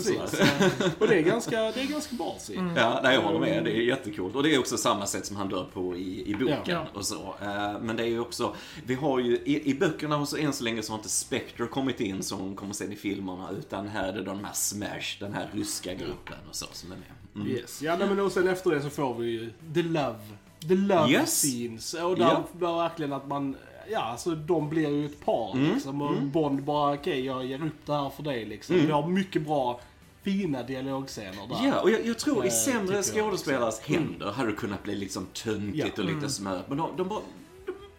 och det är ganska, det är ganska bra se. Ja, nej, jag håller med. Det är jättekult. Och det är också samma sätt som han dör på i, i boken Ja. och så. Eh, Men det är ju också, vi har ju, i, i böckerna och så än så länge så har inte Spectre kommit in som kommer sen i filmerna, utan här är det de här Smash, den här ryska gruppen och så som är med. Mm. Yes. Ja, nej, men och sen efter det så får vi ju the love. The love Yes. scenes. Och där var verkligen att man, ja alltså de blir ju ett par Mm. liksom. Och Bond bara, okej jag ger upp det här för dig liksom. Vi har mycket bra, fina dialogscener där. Ja, och jag, jag tror i Eh, sämre skådespelares händer hade det kunnat bli liksom töntigt och lite smör. Men de, de bara...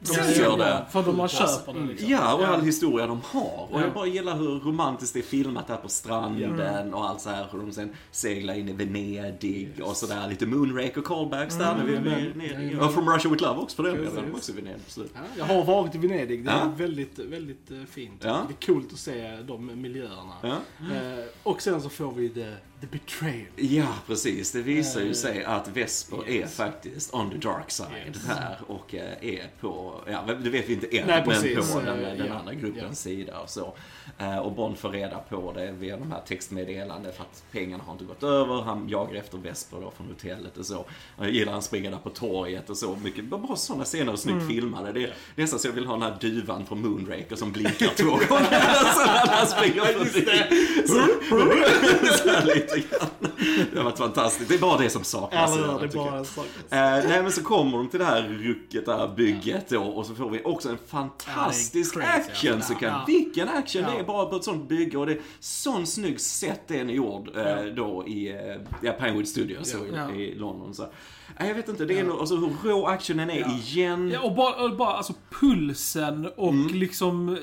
De, gör det. För de man köper det liksom. Ja, och all historia de har. Och Ja. jag bara gillar hur romantiskt det är filmat där på stranden och allt så här. Hur de sen seglar in i Venedig och sådär. Lite Moonraker callbacks där. när vi, vi, vi, och From Russia With Love också för den delen. Också i Venedig på slutet. Jag har varit i Venedig. Det är Ja. väldigt, väldigt eh, fint. Ja. Det är coolt att se de miljöerna. Ja. Eh, och sen så får vi the, the betrayal. Ja, precis. Det visar ju Eh, sig att Vesper yes. är faktiskt on the dark side Yes. här och eh, är på, ja det vet vi inte än, Nej, men precis. på den, den ja, andra gruppens ja. sida och så. Eh, Och Bond får reda på det via de här textmeddelanden för att pengarna har inte gått över. Han jagar efter Vesper då från hotellet och så. Jag gillar han springer där på torget och så. Mycket, bara sådana scener och snyggt filmade. Det är nästan så jag vill ha den här duvan från Moonraker som blinkar två gånger. så när han springer förbi. Så, så lite grann. Det har varit fantastiskt. Det är bara det som saknas. den, hur? Det är bara en sak. Eh, nej men så kommer de till det här rucket, det här bygget då och så får vi också en fantastisk Ja, crazy, action alltså. sekvens. Ja. Vilken action det är Ja. bara på ett sånt bygge och det är sån snygg set den är gjord eh, då i eh, ja, Pinewood Studios så Ja. i, i London. Så. Nej, jag vet inte, det är nog, alltså hur rå actionen är igen. Ja, och bara, och bara alltså pulsen och Mm. liksom,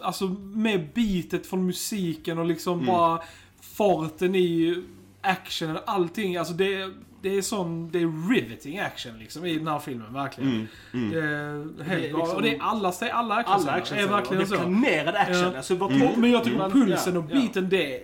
alltså med bitet från musiken och liksom Mm. bara farten i actionen, allting. Alltså det, det är sån, det är riveting action liksom i den här filmen, verkligen. Mm. Det är helt Det är bra. liksom- Och det är alla, det är alla action Alla action är verkligen det är så. planerad action. Ja. Alltså, vad Och- Men jag tycker man- pulsen ja, och ja. biten det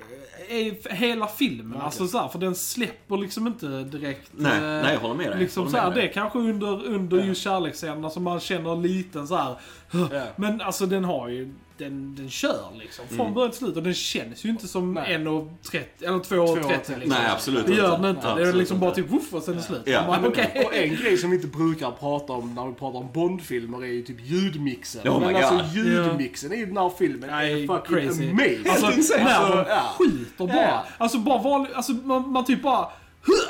är hela filmen. Alltså så här, för den släpper liksom inte direkt. Nej, eh, nej, jag håller med dig. Liksom Håller så här, med det är kanske under, under Ja. just kärleksscenerna som man känner en liten så här. Ja. Men alltså den har ju, den, den kör liksom. Från Mm. början till slut. Och den känns ju inte som Nej. 1.30 eller 2.30 liksom. Nej, absolut Det gör inte. den inte. det är liksom bara inte. typ woof och sen är det slut. Ja. Man bara, okej. Och en grej som vi inte brukar prata om när vi pratar om Bondfilmer är ju typ ljudmixen. Oh my Men alltså God. ljudmixen i den här filmen Nej, är fucking crazy. amazing. Alltså, Alltså, de ja. skjuter bara. Ja. Alltså bara vanlig, alltså man, man typ bara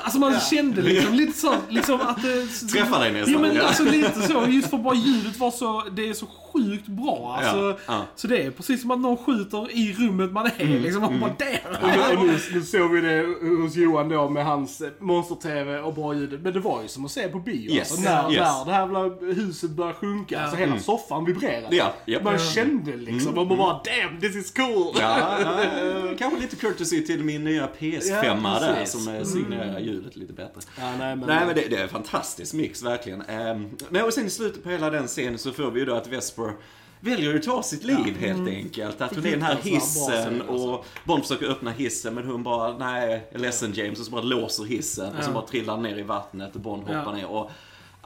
Alltså man Ja. kände liksom lite så, liksom att det... Träffar dig nästan, Ja men alltså lite så, just för bara ljudet var så, det är så sjukt bra. Alltså, Ja, ja. Så det är precis som att någon skjuter i rummet man är liksom. Man bara Och nu, och nu, nu såg vi det hos Johan då med hans monster-tv och bra ljud. Men det var ju som att se på bio. Yes. Alltså, när, Yes. när det här huset började sjunka, alltså hela soffan vibrerade. Ja, japp. Man kände liksom, man bara damn this is cool. Ja, ja, ja, kanske lite courtesy till min nya PS5 Ja, där precis. som eh, signerar ljudet lite bättre. Ja, nej, men, Nej men det, det är en fantastisk mix verkligen. Um, nej, och sen i slutet på hela den scenen så får vi ju då att Vesper väljer att ta sitt liv helt enkelt. Att hon är den här hissen alltså. och Bond försöker öppna hissen men hon bara, nej, jag är ledsen James. Och så bara låser hissen och så Ja. bara trillar ner i vattnet och Bond hoppar Ja. ner. Och,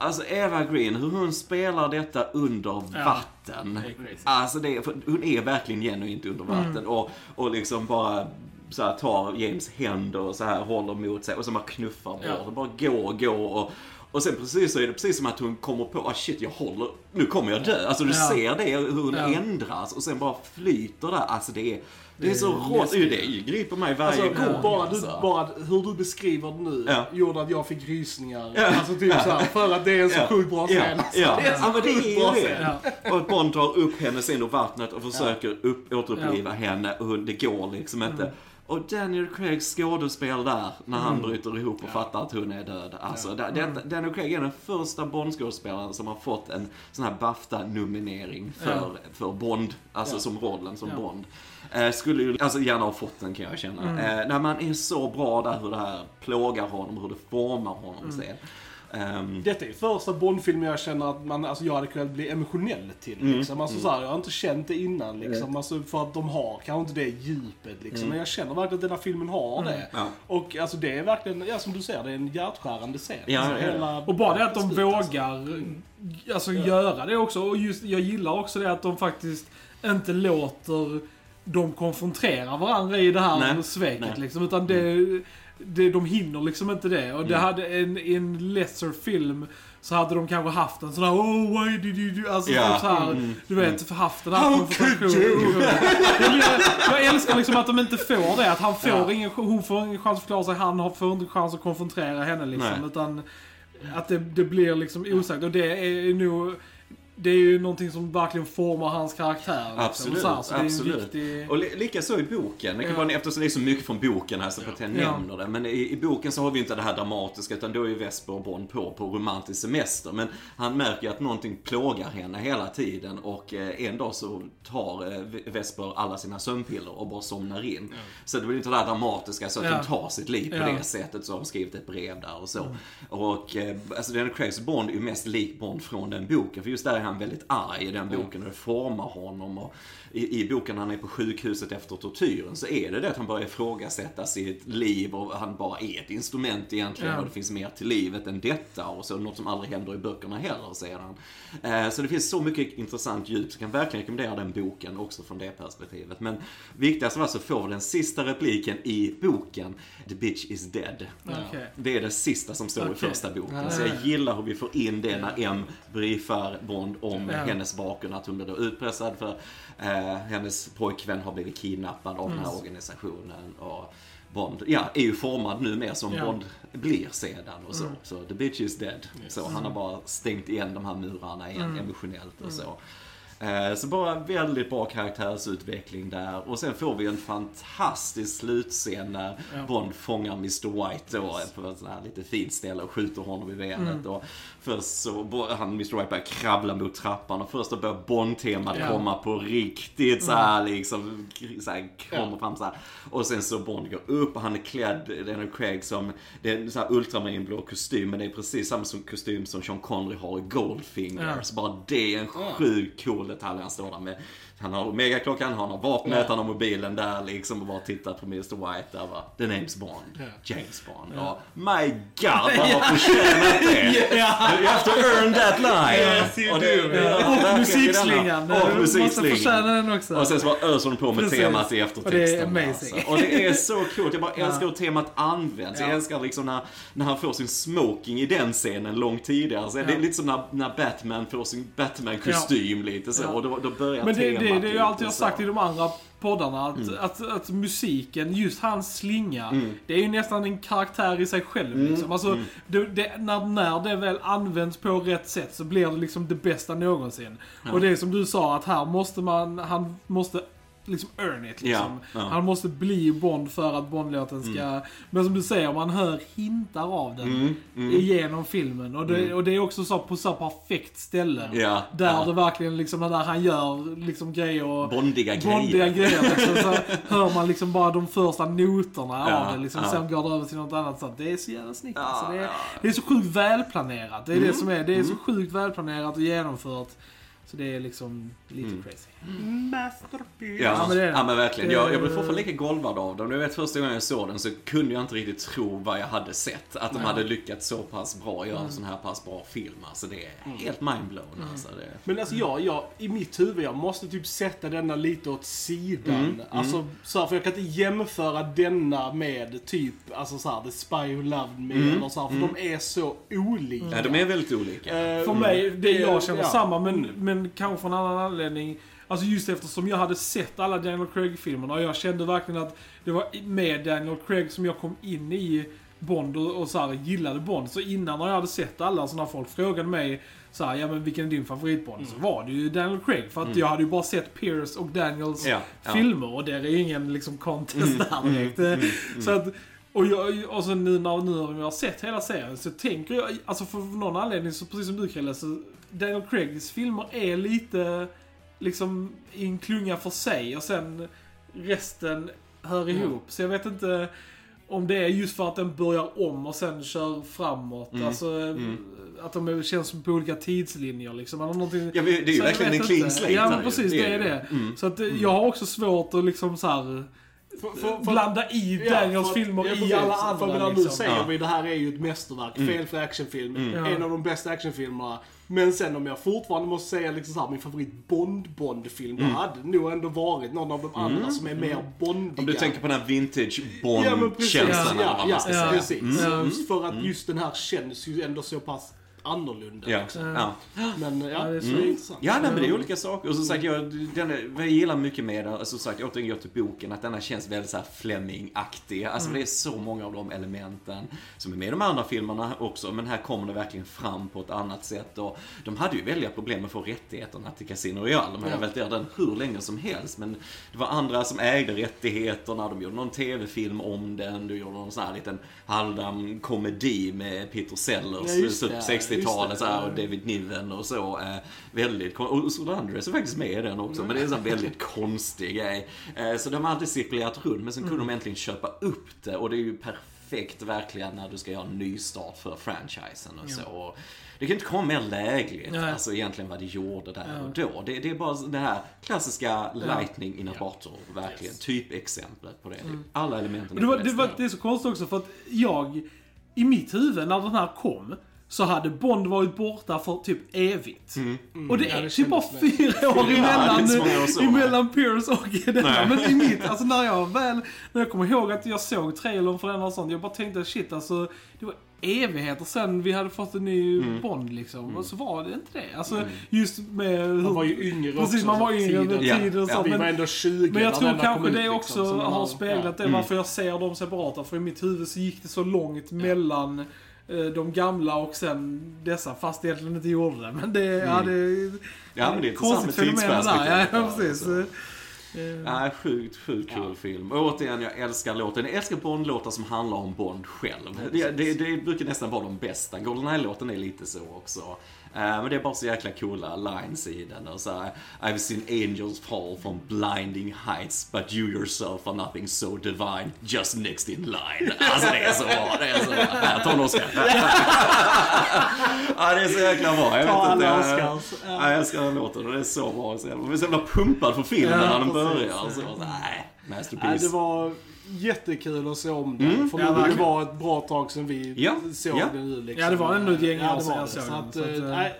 Alltså Eva Green, hur hon spelar detta under Ja. vatten. Det. Alltså det, hon är verkligen genuint under vatten. Mm. Och, och liksom bara så här, tar James händer och så här håller mot sig och så bara knuffar bort. Ja. Och bara går, går och och sen precis så är det precis som att hon kommer på, ah shit jag håller, nu kommer jag dö. Alltså du Ja. ser det, hur hon Ja. ändras och sen bara flyter där. Alltså det är, det är så rått. läskigt. Det griper mig varje Alltså, gång. bara, du, alltså. bara hur du beskriver det nu Ja. gjorde att jag fick rysningar. Ja. Alltså typ såhär, för att det är en så Ja. sjukt bra Ja, scen. Alltså, ja. Det är en så ja, det sjukt bra scen. det. Och att Bond drar upp henne sen ur vattnet och försöker upp, återuppliva henne och det går liksom inte. Mm. Och Daniel Craigs skådespel där, när han bryter ihop och fattar att hon är död. Alltså, da- Mm. det, Daniel Craig är den första Bond-skådespelaren som har fått en sån här BAFTA-nominering för, Ja. för Bond, alltså Ja. som rollen som Ja. Bond. Eh, skulle ju alltså gärna ha fått den kan jag känna. Mm. Eh, när man är så bra där hur det här plågar honom, hur det formar honom Mm. sen. Ehm, Detta är första Bond-filmen jag känner att man, alltså jag hade kunnat bli emotionell till. Mm. Liksom. Alltså, så här, jag har inte känt det innan liksom. Alltså, för att de har kanske inte det djupet liksom. Men jag känner verkligen att den här filmen har det. Mm. Ja. Och alltså det är verkligen, ja som du säger, det är en hjärtskärande scen. Ja, alltså, ja, ja. hela- Och bara det att de slutet, alltså. vågar alltså, göra det också. Och just, jag gillar också det att de faktiskt inte låter dem konfrontera varandra i det här Nej, sveket. nej. Liksom, utan det, det, de hinner liksom inte det. Och det Mm. hade en, en lesser film så hade de kanske haft en sån här Oh, why did you do... Alltså typ så här, Mm. du vet, haft den här konfrontationen. jag, jag älskar liksom att de inte får det. Att han får Ja. ingen, hon får ingen chans att förklara sig, han får inte chans att konfrontera henne liksom. Nej. Utan att det, det blir liksom osagt. Och det är nog... Det är ju någonting som verkligen formar hans karaktär. Liksom. Absolut, så, här, så absolut. viktig... Och li- lika så i boken. Det kan Ja. vara, eftersom det är så mycket från boken här så att jag Ja. nämner det. Men i, i boken så har vi inte det här dramatiska utan då är ju Vesper och Bond på, på romantisk semester. Men han märker ju att någonting plågar henne hela tiden och eh, en dag så tar eh, Vesper alla sina sömnpiller och bara somnar in. Så det blir inte det här dramatiska så att Ja. de tar sitt liv på Ja. det sättet. Så har de skrivit ett brev där och så. Och eh, alltså Daniel Craigs Bond är ju mest lik Bond från den boken. För just där är han väldigt arg i den boken och det formar honom. Och i, I boken han är på sjukhuset efter tortyren så är det det att han börjar ifrågasätta sitt liv och han bara är ett instrument egentligen Ja. och det finns mer till livet än detta och så något som aldrig händer i böckerna heller, säger han. Eh, så det finns så mycket intressant djup så jag kan verkligen rekommendera den boken också från det perspektivet. Men viktigast av allt så får vi den sista repliken i boken, The bitch is dead. Okej. Det är det sista som står i Okej. första boken. Så ja, jag ja. gillar hur vi får in det när M briefar Bond om hennes bakgrund. Att hon blir då utpressad för eh, hennes pojkvän har blivit kidnappad av den här organisationen. Och Bond ja, är ju formad nu mer som Ja. Bond blir sedan och så. Så the bitch is dead. Så han har bara stängt igen de här murarna igen emotionellt och så. Eh, Så bara väldigt bra karaktärsutveckling där. Och sen får vi en fantastisk slutscen när Ja. Bond fångar Mr White då på ett sånt här lite fint ställe och skjuter honom i benet. Och först så han, Mr White börjar krabbla mot trappan och först då börjar Bond-temat Ja. komma på riktigt så här liksom. Så här, kommer fram så här. Och sen så Bond går upp och han är klädd, Daniel Craig som, det är en sån här ultramarinblå kostym men det är precis samma kostym som Sean Connery har i Goldfinger. Ja. Så bara det är en sjukt cool detalj han står där med. Han har Omegaklockan, han har vapnet, Ja. han har mobilen där liksom och bara tittar på Mr White där bara. The name's Bond. Ja. James Bond. Ja. My God vad har förtjänat det! You have to earn that line! Och det- det- Och musikslingan. denna- Och Du måste musikslingan. förtjäna den också. Och sen så bara öser de på med Precis. temat i Och eftertexten. det är amazing. Alltså. Och det är så coolt. Jag bara Ja. älskar hur temat används. Jag Ja. älskar liksom när, när han får sin smoking i den scenen långt tidigare. Så Det Ja. är lite som när, när Batman får sin Batman-kostym lite så. Ja. Och då, då börjar temat det, det är ju alltid jag så. sagt i de andra poddarna, att, Mm. att, att musiken, just hans slinga, det är ju nästan en karaktär i sig själv. Mm. Liksom. Alltså, det, det, när, när det väl används på rätt sätt så blir det liksom det bästa någonsin. Och det är som du sa, att här måste man, han måste liksom earn it. Liksom. Ja, ja. Han måste bli Bond för att Bondlåten ska... Men som du säger, man hör hintar av den Mm, mm. igenom filmen. Och det, och det är också så på så perfekt ställe. Ja, Där det verkligen liksom, där han gör liksom grejer och... Bondiga Bondiga grejer. grejer liksom, så hör man liksom bara de första noterna av det. Liksom. Sen går det över till något annat. Så det är så jävla snyggt. Alltså, det, är, det är så sjukt välplanerat. Det är det Mm, som är. Det är så sjukt välplanerat och genomfört. Så det är liksom lite crazy. Masterpiece. Ja, men det är ja, men verkligen. Jag, jag blev Eh. fortfarande lika golvad av den. Du vet, första gången jag såg den så kunde jag inte riktigt tro vad jag hade sett. Att de hade lyckats så pass bra göra en sån här pass bra film. Alltså det är helt mindblown. Alltså, det... Men alltså jag, jag, i mitt huvud, jag måste typ sätta denna lite åt sidan. Mm, Alltså, så här, för jag kan inte jämföra denna med typ, alltså så här, The Spy Who Loved Me Mm, eller så här, för de är så olika. Ja, de är väldigt olika. Eh, För mig, det jag känner ja. samma, men, men kanske från en annan anledning. Alltså just eftersom jag hade sett alla Daniel Craig-filmerna och jag kände verkligen att det var med Daniel Craig som jag kom in i Bond och, och så här, gillade Bond. Så innan när jag hade sett alla, så när folk frågade mig så här, ja men vilken är din favoritbond? Så var det ju Daniel Craig. För att jag hade ju bara sett Pierce och Daniels Ja, ja. filmer och det är ingen liksom contest där direkt. mm, Så att, och, jag, och så nu när, nu när jag har sett hela serien så tänker jag, alltså för någon anledning så precis som du Krille, så Daniel Craigs filmer är lite liksom i en klunga för sig och sen resten hör ihop. Så jag vet inte om det är just för att den börjar om och sen kör framåt. Mm. Alltså att de känns som på olika tidslinjer liksom. Eller någonting. Ja, det är ju Så verkligen en clean slate Ja, men precis. Det är det. Mm. Så att eh, jag har också svårt att liksom så här För, för, för, blanda i Ja, Daniels för- filmer ja, i alla För andra. när du liksom. säger Ja. vi, det här är ju ett mästerverk, fel för actionfilm. Ja. En av de bästa actionfilmerna. Men sen om jag fortfarande måste säga liksom så här, min favorit Bond-Bond-film, då hade nog ändå varit någon av de andra som är mer bondiga. Om du tänker på den här vintage Ja. Bond-känslan Ja, ja, ja, säga. precis. Mm. För att just den här känns ju ändå så pass annorlunda. Ja, liksom. ja. Men ja, Ja, det är så. är intressant. Ja, nej, men det är olika saker. Och som sagt, jag, den är, vad jag gillar mycket med den, som sagt, återigen går till boken, att denna känns väldigt så här Fleming-aktig. Alltså det är så många av de elementen som är med i de andra filmerna också, men här kommer det verkligen fram på ett annat sätt. Och de hade ju väldiga problem med att få rättigheterna till Casino Royale. De hade Ja. väl där den hur länge som helst, men det var andra som ägde rättigheterna. De gjorde någon tv-film om den, de gjorde någon sån här liten halvdam komedi med Peter Sellers, Ja, det, just 60-talet, det. så här, och David Niven och så. Eh, väldigt Och Ursula Andress är faktiskt med i den också, men det är en sån väldigt konstig grej. Eh, så de har alltid cirkulerat runt, men sen kunde de äntligen köpa upp det och det är ju perfekt verkligen när du ska göra en nystart för franchisen och så. Och det kan inte komma mer lägligt, Nej. alltså egentligen vad det gjorde där Ja. och då. Det, det är bara det här klassiska lightning in a bottle, verkligen. Typexemplet på det. Alla elementen Men det, var, det, var, det är så konstigt också för att jag, i mitt huvud när den här kom, så hade Bond varit borta för typ evigt. Och det Ja, är det typ bara fyra år emellan, år emellan Pierce och denna. Nej. Men i mitt, alltså när jag väl, när jag kommer ihåg att jag såg trailern för den och sånt, jag bara tänkte shit alltså, det var evigheter sen vi hade fått en ny Mm. Bond liksom. Och så var det inte det. Alltså just med. Man var ju yngre Precis, också. man var yngre under tiden- Ja, tiden och ja. sånt. Vi var Men, ändå 20 men jag tror kanske ut, det liksom, också så man har speglat ja. det, Mm. varför jag ser dem separata. För i mitt huvud så gick det så långt mellan de gamla och sen dessa, fast egentligen inte gjorde det. Men det, ja, det Mm. Ja, men det är med fenomen där. Ja, ja, precis. Ja, Eh, Ja, sjukt, sjukt kul film. Och återigen, jag älskar låten. Jag älskar Bond-låtar som handlar om Bond själv. Det, det, det brukar nästan vara de bästa. Goldeneye-låten är lite så också. Eh, men det är bara så jäkla coola lines i den. Och så här, I've seen angels fall from blinding heights, but you yourself are nothing so divine, just next in line. Alltså det är så bra, det är så bra. Här, ta en Oscar. ja, det är så jäkla bra. Jag Ta vet inte. alla jag- älskar den låten och det är så bra. Jag blir så jävla pumpad för filmen Ja, när den precis. börjar. Så, nej, Nej, masterpiece. det var jättekul att se om den. Mm. För Ja, det var ett bra tag sedan vi Ja, såg ja. den nu. Liksom. Ja, det var ändå ett gäng år sedan jag såg Så den, att, så att, eh, eh, nej,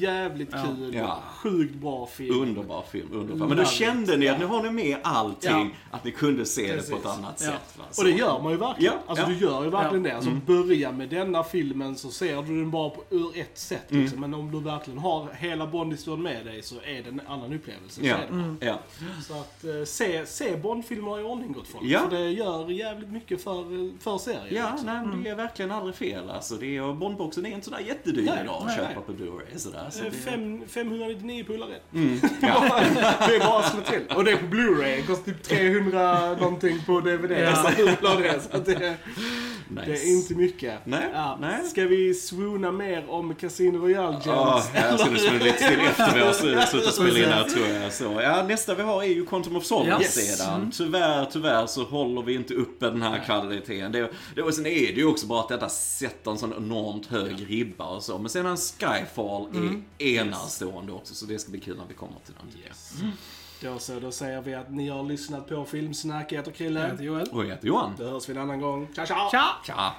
jävligt kul. Ja. Sjukt bra film. Underbar film, underbar. Men då kände ni att nu har ni med allting, Ja. att ni kunde se det Precis. på ett annat Ja. sätt. Va? Så- Och det gör man ju verkligen. Ja, alltså ja. du gör ju verkligen Ja. det. Alltså börja med denna filmen så ser du den bara på, ur ett sätt liksom. Men om du verkligen har hela Bond-historien med dig så är det en annan upplevelse. Ja, Så, det. Mm. ja. så att eh, se, se Bond-filmer i ordning gott folk. Ja. För det gör jävligt mycket för, för serien. Ja, liksom. nej, men det är verkligen aldrig fel. Alltså, det är, och Bondboxen är inte sådär jättedyr Nej, idag att nej, köpa nej. på Blu-ray. Sådär, så Eh, det, Fem, 599 pulare. mm, ja. det är bara att slå till. Och det är på Blu-ray. Det kostar typ 300 någonting på DVD. Ja. Nästan dubbla det. Så att det Nice. Det är inte mycket. Nej, Ja. nej. Ska vi swoona mer om Casino Royale Gems? Ja, jag skulle spela lite till efter vi har slu- slutat spela in här tror jag. Så, ja, nästa vi har är ju Quantum of Solace Yes. sedan. Tyvärr, tyvärr så håller vi inte uppe den här kvaliteten. Det, det, och sen är det ju också bara att detta sätter en sån enormt hög ribba och så. Men sedan Skyfall är enastående också, så det ska bli kul när vi kommer till den. tycker jag. Då så, då säger vi att ni har lyssnat på Filmsnack. Jag heter Jag Krille. heter Joel. Och jag heter Johan. Då hörs vi en annan gång. Tja, tja! Tja! Tja!